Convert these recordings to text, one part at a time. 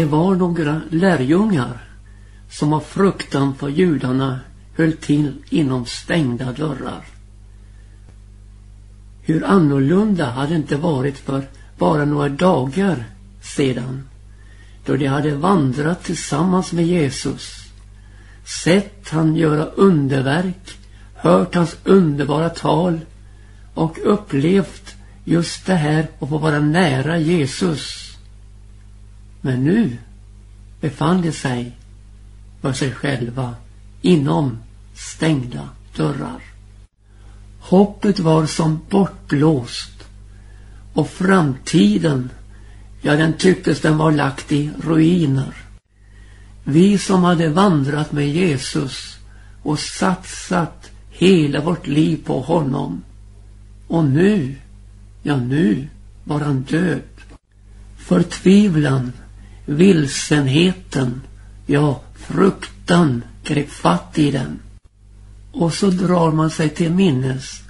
Det var några lärjungar som av fruktan för judarna höll till inom stängda dörrar. Hur annorlunda hade det inte varit för bara några dagar sedan då de hade vandrat tillsammans med Jesus, sett han göra underverk, hört hans underbara tal och upplevt just det här att få vara nära Jesus. Men nu befann de sig för sig själva inom stängda dörrar. Hoppet var som bortblåst och framtiden, ja den tycktes den var lagt i ruiner. Vi som hade vandrat med Jesus och satsat hela vårt liv på honom. Och nu, ja nu var han död. Förtvivlan, vilsenheten, ja fruktan grep fatt i den. Och så drar man sig till minnes.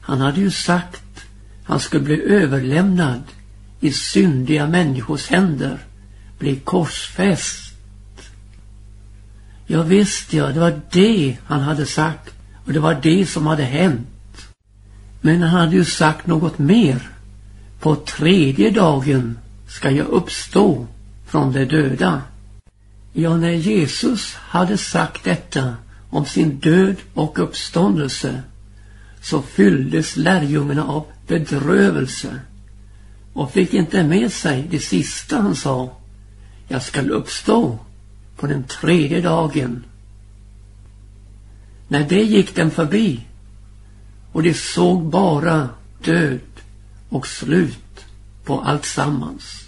Han hade ju sagt han skulle bli överlämnad i syndiga människors händer, bli korsfäst. Ja visst ja, det var det han hade sagt och det var det som hade hänt. Men han hade ju sagt något mer. På tredje dagen ska jag uppstå från de döda. Ja, när Jesus hade sagt detta om sin död och uppståndelse så fylldes lärjungarna av bedrövelse och fick inte med sig det sista han sa. Jag skall uppstå på den tredje dagen. När det gick dem förbi och de såg bara död och slut på allt sammans.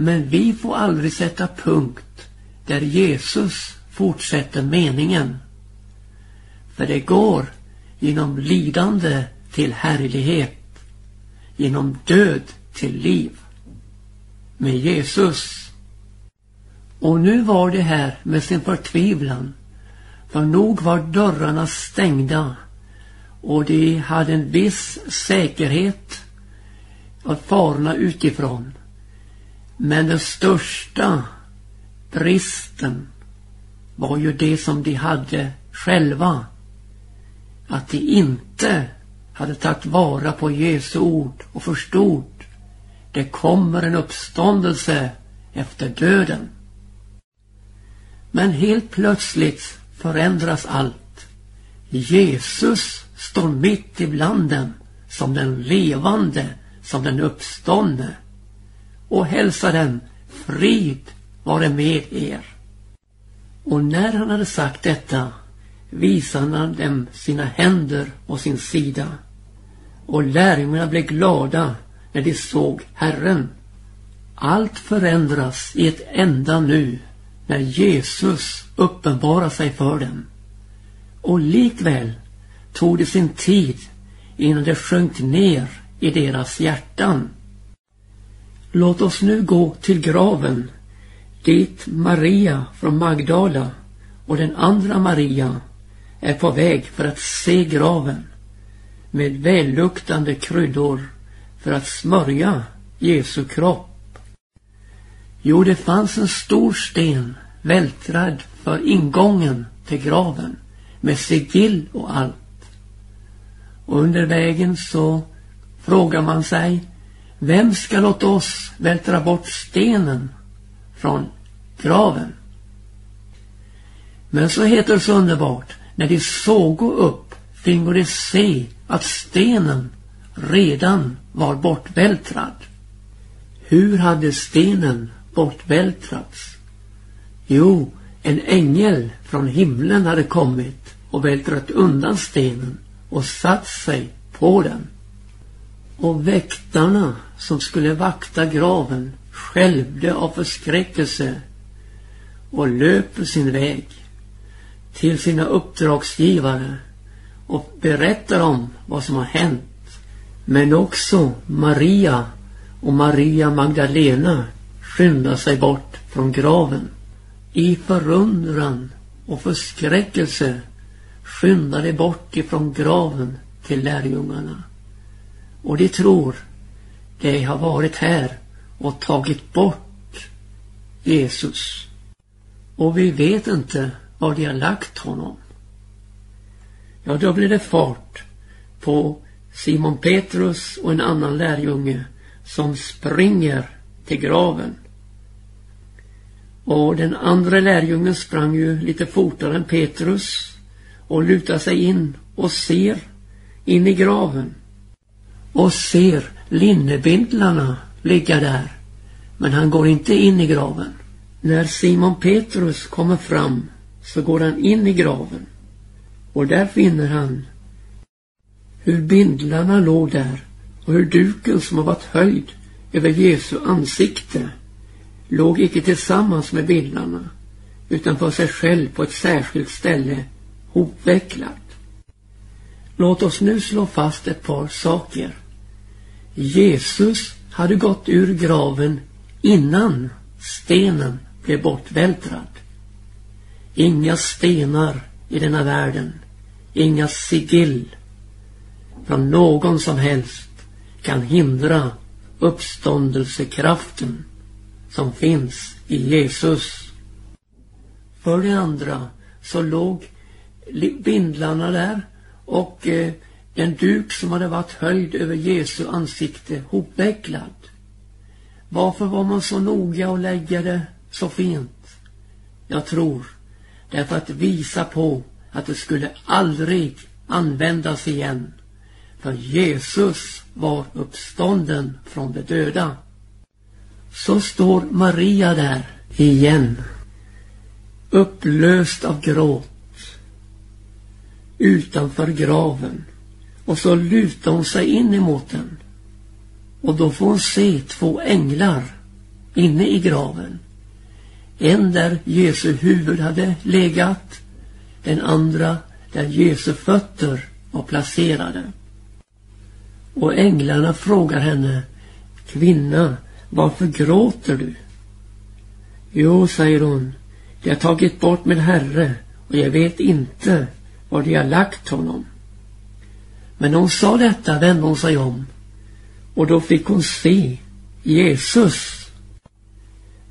Men vi får aldrig sätta punkt där Jesus fortsätter meningen. För det går genom lidande till härlighet, genom död till liv. Med Jesus. Och nu var det här med sin förtvivlan. För nog var dörrarna stängda och de hade en viss säkerhet att farorna utifrån. Men den största bristen var ju det som de hade själva. Att de inte hade tagit vara på Jesu ord och förstod det kommer en uppståndelse efter döden. Men helt plötsligt förändras allt. Jesus står mitt ibland dem som den levande, som den uppståndne och hälsa dem frid vare med er. Och när han hade sagt detta visade han dem sina händer och sin sida. Och lärjungarna blev glada när de såg Herren. Allt förändras i ett enda nu när Jesus uppenbarar sig för dem. Och likväl tog det sin tid innan det sjönk ner i deras hjärtan. Låt oss nu gå till graven dit Maria från Magdala och den andra Maria är på väg för att se graven med välluktande kryddor för att smörja Jesu kropp. Jo, det fanns en stor sten vältrad för ingången till graven med sigill och allt. Och under vägen så frågar man sig vem ska låta oss vältra bort stenen från graven? Men så heter det så underbart när de såg upp fingo de se att stenen redan var bortvältrad. Hur hade stenen bortvältrats? Jo, en ängel från himlen hade kommit och vältrat undan stenen och satt sig på den. Och väktarna som skulle vakta graven skälvde av förskräckelse och löper sin väg till sina uppdragsgivare och berättar om vad som har hänt. Men också Maria och Maria Magdalena skyndar sig bort från graven. I förundran och förskräckelse skyndar de bort ifrån graven till lärjungarna. Och de tror de har varit här och tagit bort Jesus. Och vi vet inte var de har lagt honom. Ja, då blir det fart på Simon Petrus och en annan lärjunge som springer till graven. Och den andra lärjungen sprang ju lite fortare än Petrus och lutar sig in och ser in i graven och ser linnebindlarna ligga där. Men han går inte in i graven. När Simon Petrus kommer fram så går han in i graven och där finner han hur bindlarna låg där och hur duken som har varit höjd över Jesu ansikte låg icke tillsammans med bindlarna utan för sig själv på ett särskilt ställe hopvecklat. Låt oss nu slå fast ett par saker. Jesus hade gått ur graven innan stenen blev bortvältrad. Inga stenar i denna världen, inga sigill från någon som helst kan hindra uppståndelsekraften som finns i Jesus. För det andra så låg bindlarna där och eh, en duk som hade varit höjd över Jesu ansikte hopvecklad. Varför var man så noga att lägga det så fint? Jag tror därför att visa på att det skulle aldrig användas igen. För Jesus var uppstånden från de döda. Så står Maria där igen. Upplöst av gråt. Utanför graven. Och så lutar hon sig in emot den. Och då får hon se två änglar inne i graven. En där Jesu huvud hade legat. Den andra där Jesu fötter var placerade. Och änglarna frågar henne Kvinna, varför gråter du? Jo, säger hon, de har tagit bort min herre och jag vet inte var de har lagt honom. Men när hon sa detta vände hon sig om och då fick hon se Jesus.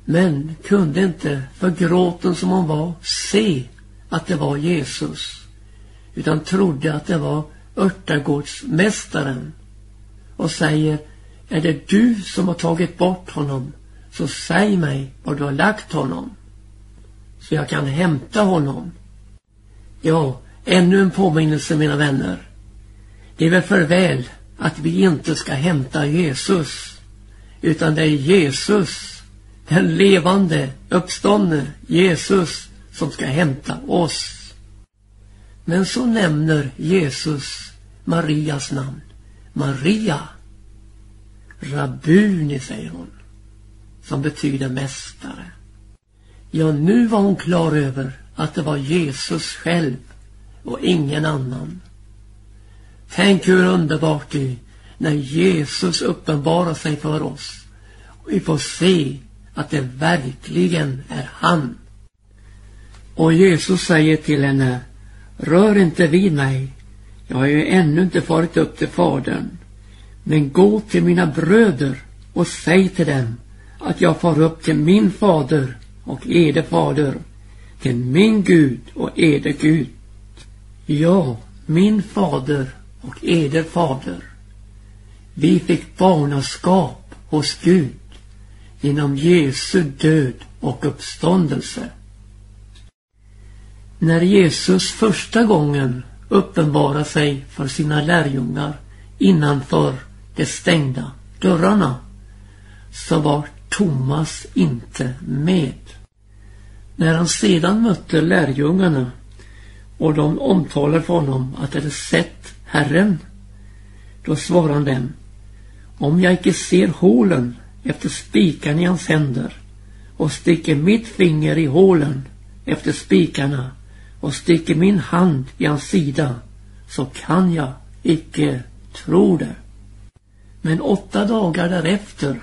Men kunde inte, för gråten som hon var, se att det var Jesus. Utan trodde att det var örtagårdsmästaren. Och säger, är det du som har tagit bort honom, så säg mig var du har lagt honom. Så jag kan hämta honom. Ja, ännu en påminnelse mina vänner. Det är väl för väl att vi inte ska hämta Jesus. Utan det är Jesus, den levande, uppståndne Jesus som ska hämta oss. Men så nämner Jesus Marias namn. Maria. Rabuni säger hon. Som betyder mästare. Ja, nu var hon klar över att det var Jesus själv och ingen annan. Tänk hur underbart det är när Jesus uppenbarar sig för oss. Och vi får se att det verkligen är han. Och Jesus säger till henne, rör inte vid mig. Jag har ju ännu inte farit upp till Fadern. Men gå till mina bröder och säg till dem att jag far upp till min fader och eder fader, till min Gud och eder Gud. Ja, min fader och eder fader. Vi fick barnaskap hos Gud genom Jesu död och uppståndelse. När Jesus första gången uppenbarade sig för sina lärjungar innanför de stängda dörrarna så var Thomas inte med. När han sedan mötte lärjungarna och de omtalade för honom att de hade sett Herren, då svarade han dem om jag icke ser hålen efter spikarna i hans händer och sticker mitt finger i hålen efter spikarna och sticker min hand i hans sida så kan jag icke tro det. Men åtta dagar därefter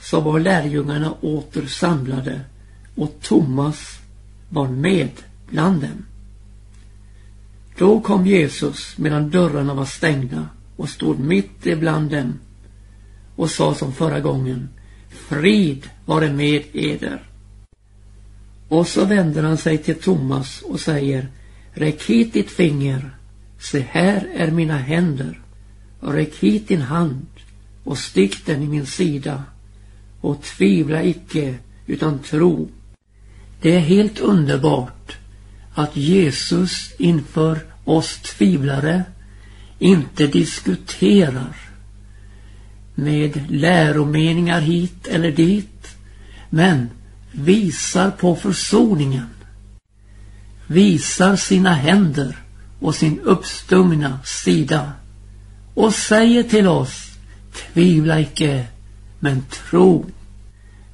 så var lärjungarna åter samlade och Thomas var med bland dem. Då kom Jesus medan dörrarna var stängda och stod mitt ibland dem och sa som förra gången Frid vare med eder. Och så vänder han sig till Thomas och säger Räck hit ditt finger. Se här är mina händer. Och räck hit din hand och stick den i min sida. Och tvivla icke utan tro. Det är helt underbart att Jesus inför oss tvivlare inte diskuterar med läromeningar hit eller dit, men visar på försoningen, visar sina händer och sin uppstumna sida och säger till oss, tvivla icke, men tro.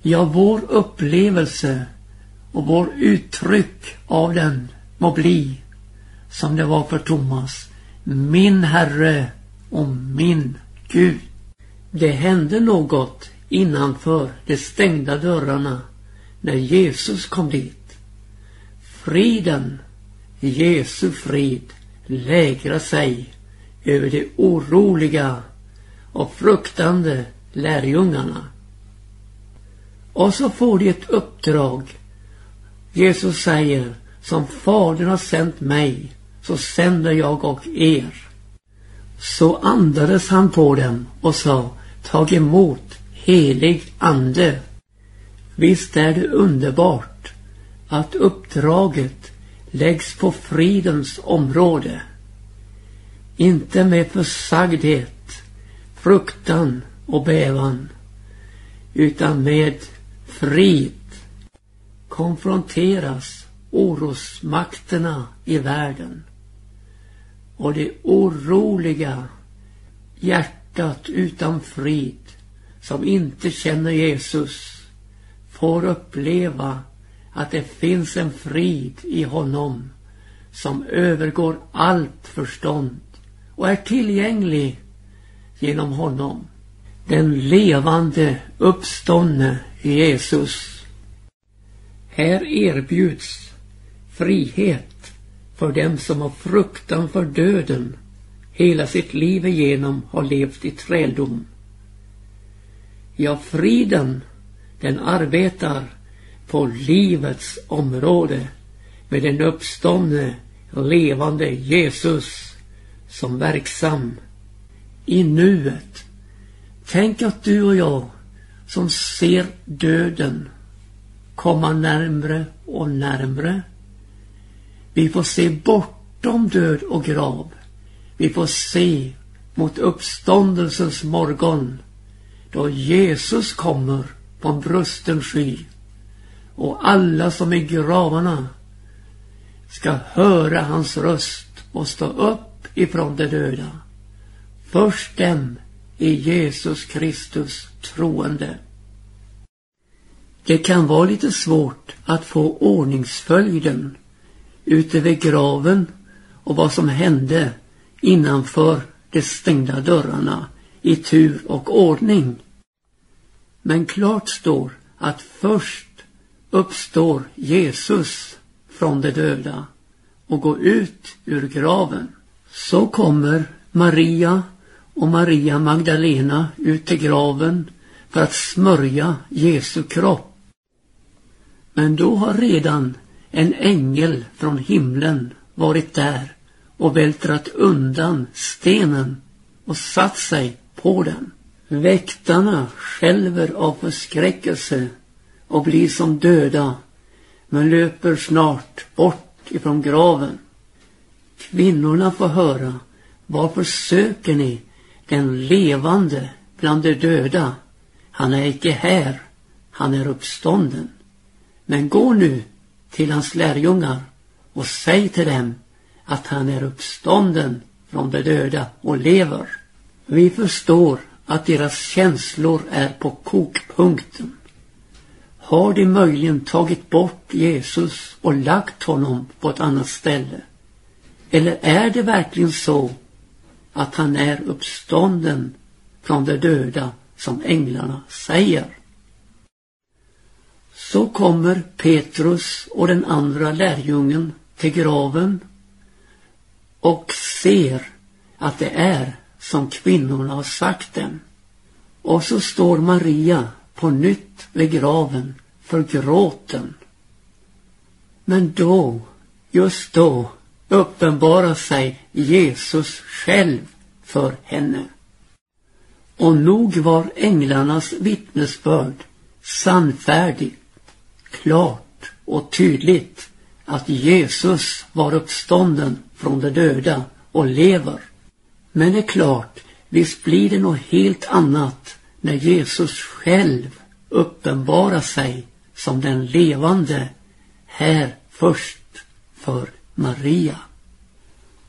Ja, vår upplevelse och vår uttryck av den må bli som det var för Thomas, min Herre och min Gud. Det hände något innanför de stängda dörrarna när Jesus kom dit. Friden, Jesu frid, lägrar sig över de oroliga och fruktande lärjungarna. Och så får de ett uppdrag. Jesus säger, som Fadern har sänt mig, så sänder jag och er. Så andades han på dem och sa, tag emot helig ande. Visst är det underbart att uppdraget läggs på fridens område. Inte med försagdhet, fruktan och bävan, utan med frid konfronteras orosmakterna i världen och det oroliga hjärtat utan frid som inte känner Jesus får uppleva att det finns en frid i honom som övergår allt förstånd och är tillgänglig genom honom. Den levande uppståndne Jesus. Här erbjuds frihet för dem som har fruktan för döden hela sitt liv igenom har levt i träldom. Ja, friden, den arbetar på livets område med den uppståndne, levande Jesus som verksam i nuet. Tänk att du och jag som ser döden komma närmre och närmre. Vi får se bortom död och grav. Vi får se mot uppståndelsens morgon då Jesus kommer på en brusten sky och alla som är i gravarna ska höra hans röst och stå upp ifrån de döda. Först dem i Jesus Kristus troende. Det kan vara lite svårt att få ordningsföljden ute vid graven och vad som hände innanför de stängda dörrarna i tur och ordning. Men klart står att först uppstår Jesus från de döda och går ut ur graven. Så kommer Maria och Maria Magdalena ut till graven för att smörja Jesu kropp. Men då har redan en ängel från himlen varit där och vältrat undan stenen och satt sig på den. Väktarna skälver av förskräckelse och blir som döda men löper snart bort ifrån graven. Kvinnorna får höra varför söker ni den levande bland de döda? Han är icke här, han är uppstånden. Men gå nu till hans lärjungar och säg till dem att han är uppstånden från de döda och lever. Vi förstår att deras känslor är på kokpunkten. Har de möjligen tagit bort Jesus och lagt honom på ett annat ställe? Eller är det verkligen så att han är uppstånden från de döda som änglarna säger? Så kommer Petrus och den andra lärjungen till graven och ser att det är som kvinnorna har sagt dem. Och så står Maria på nytt vid graven för gråten. Men då, just då, uppenbarar sig Jesus själv för henne. Och nog var änglarnas vittnesbörd sannfärdigt, klart och tydligt att Jesus var uppstånden från de döda och lever. Men det är klart, visst blir det något helt annat när Jesus själv uppenbarar sig som den levande här först för Maria.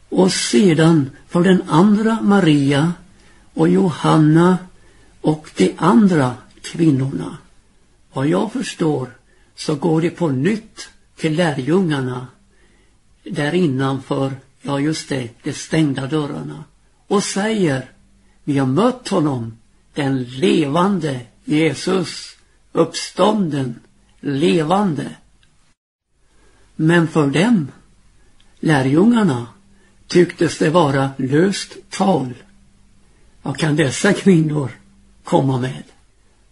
Och sedan för den andra Maria och Johanna och de andra kvinnorna. Vad jag förstår så går det på nytt till lärjungarna där innanför, ja just det, de stängda dörrarna och säger vi har mött honom, den levande Jesus, uppstånden, levande. Men för dem, lärjungarna, tycktes det vara löst tal. Vad kan dessa kvinnor komma med?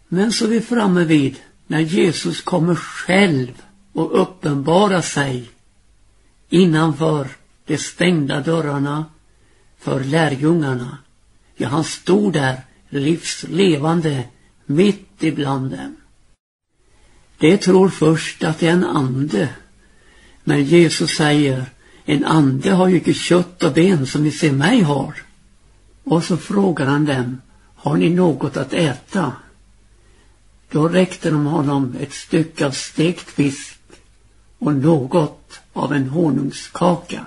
Men så är vi framme vid när Jesus kommer själv och uppenbarar sig innanför de stängda dörrarna för lärjungarna. Ja, han stod där livslevande mitt ibland dem. De tror först att det är en ande. Men Jesus säger, en ande har ju inte kött och ben som ni ser mig har. Och så frågar han dem, har ni något att äta? Då räckte de honom ett stycke av stekt fisk och något av en honungskaka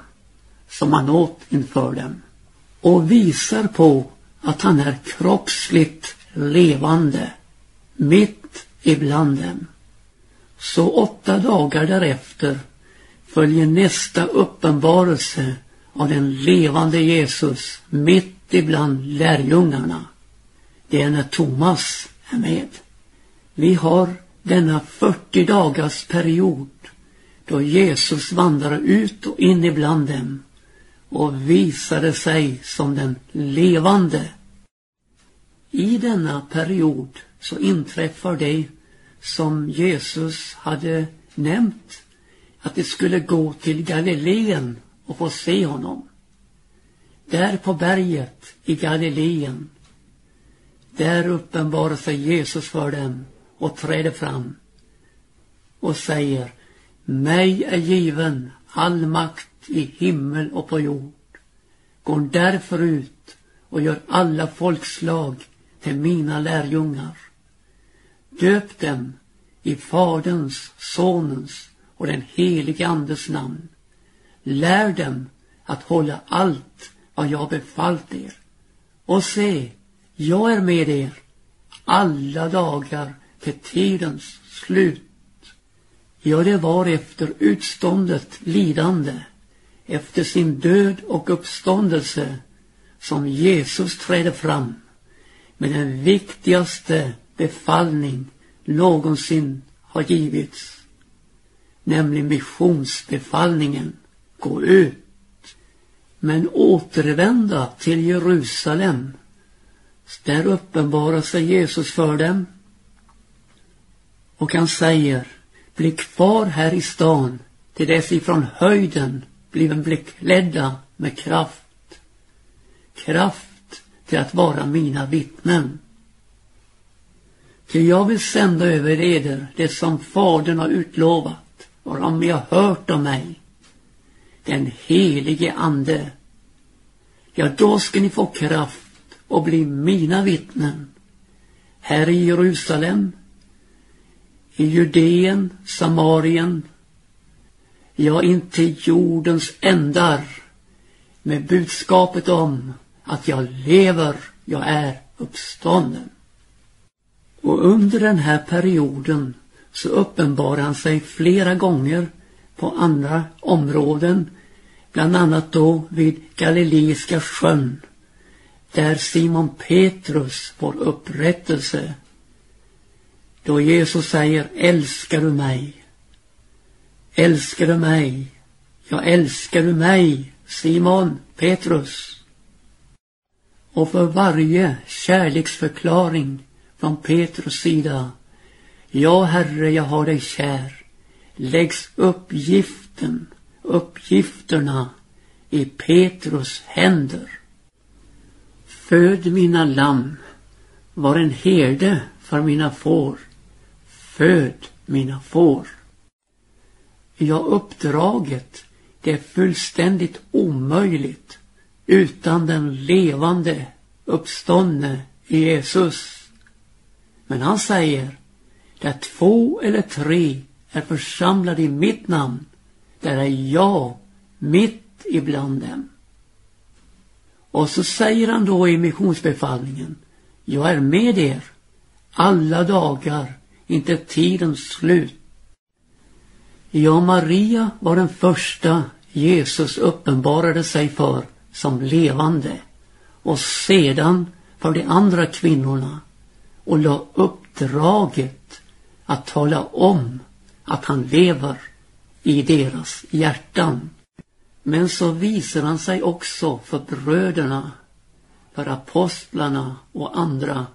som han åt inför dem och visar på att han är kroppsligt levande mitt ibland dem. Så åtta dagar därefter följer nästa uppenbarelse av den levande Jesus mitt ibland lärjungarna. Det är när Thomas är med. Vi har denna 40 dagars period då Jesus vandrade ut och in ibland dem och visade sig som den levande. I denna period så inträffar det som Jesus hade nämnt att de skulle gå till Galileen och få se honom. Där på berget i Galileen, där uppenbarar sig Jesus för dem och träder fram och säger mig är given all makt i himmel och på jord. Gå därför ut och gör alla folkslag till mina lärjungar. Döp dem i Faderns, Sonens och den helige Andes namn. Lär dem att hålla allt vad jag befallt er. Och se, jag är med er alla dagar till tidens slut. Ja, det var efter utståndet lidande, efter sin död och uppståndelse som Jesus trädde fram med den viktigaste befallning någonsin har givits, nämligen missionsbefallningen. Gå ut, men återvända till Jerusalem. Där uppenbarar sig Jesus för dem och han säger bli kvar här i stan till dess ifrån höjden bliven bli klädda med kraft. Kraft till att vara mina vittnen. Ty jag vill sända över eder det som Fadern har utlovat, varom ni har hört om mig. Den helige Ande. Ja, då ska ni få kraft och bli mina vittnen. Här i Jerusalem, i Judeen, Samarien, ja, intill jordens ändar med budskapet om att jag lever, jag är uppstånden. Och under den här perioden så uppenbarar han sig flera gånger på andra områden, bland annat då vid Galileiska sjön, där Simon Petrus får upprättelse då Jesus säger älskar du mig? Älskar du mig? Ja, älskar du mig, Simon Petrus? Och för varje kärleksförklaring från Petrus sida. Ja, Herre, jag har dig kär. Läggs uppgiften, uppgifterna i Petrus händer. Föd mina lamm, var en herde för mina får. Föd mina får. Ja, uppdraget, det är fullständigt omöjligt utan den levande uppståndne Jesus. Men han säger, där två eller tre är församlade i mitt namn, där är jag mitt ibland dem. Och så säger han då i missionsbefallningen, jag är med er alla dagar, inte tidens slut. Ja, Maria var den första Jesus uppenbarade sig för som levande och sedan för de andra kvinnorna och la uppdraget att tala om att han lever i deras hjärtan. Men så visar han sig också för bröderna, för apostlarna och andra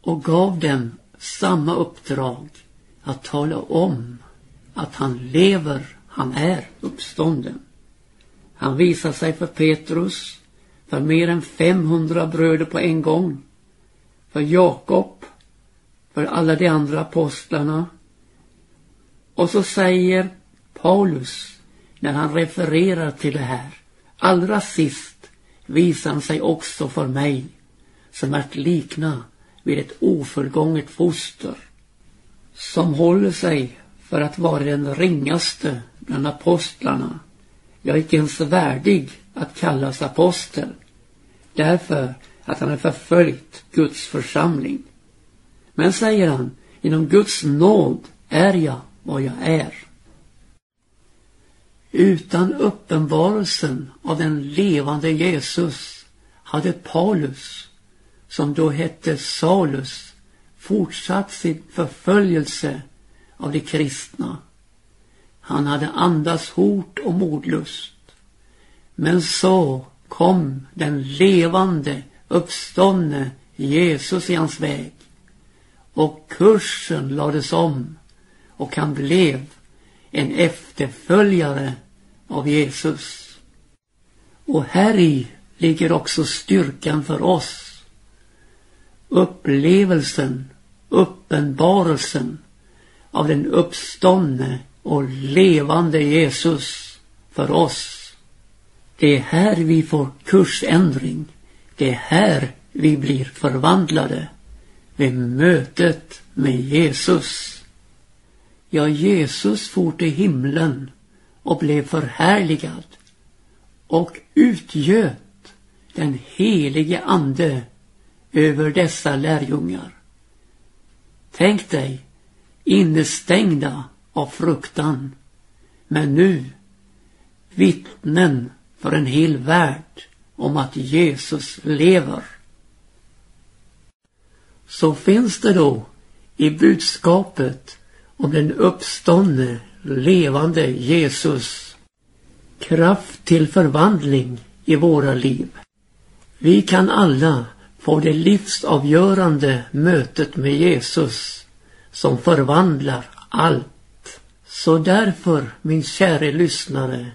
och gav dem samma uppdrag att tala om att han lever, han är uppstånden. Han visar sig för Petrus, för mer än 500 bröder på en gång, för Jakob, för alla de andra apostlarna. Och så säger Paulus, när han refererar till det här, allra sist visar han sig också för mig, som att likna vid ett ofullgånget foster, som håller sig för att vara den ringaste bland apostlarna jag är icke ens värdig att kallas apostel. Därför att han har förföljt Guds församling. Men säger han, inom Guds nåd är jag vad jag är. Utan uppenbarelsen av den levande Jesus hade Paulus, som då hette Salus, fortsatt sin förföljelse av de kristna han hade andats hot och mordlust. Men så kom den levande, uppståndne Jesus i hans väg. Och kursen lades om och han blev en efterföljare av Jesus. Och här i ligger också styrkan för oss. Upplevelsen, uppenbarelsen av den uppståndne och levande Jesus för oss. Det är här vi får kursändring. Det är här vi blir förvandlade. Vid mötet med Jesus. Ja, Jesus for till himlen och blev förhärligad och utgöt den helige ande över dessa lärjungar. Tänk dig innestängda av fruktan. Men nu vittnen för en hel värld om att Jesus lever. Så finns det då i budskapet om den uppståndne levande Jesus kraft till förvandling i våra liv. Vi kan alla på det livsavgörande mötet med Jesus som förvandlar allt. Så därför, min käre lyssnare,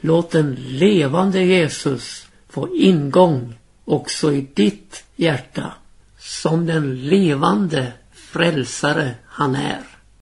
låt den levande Jesus få ingång också i ditt hjärta som den levande frälsare han är.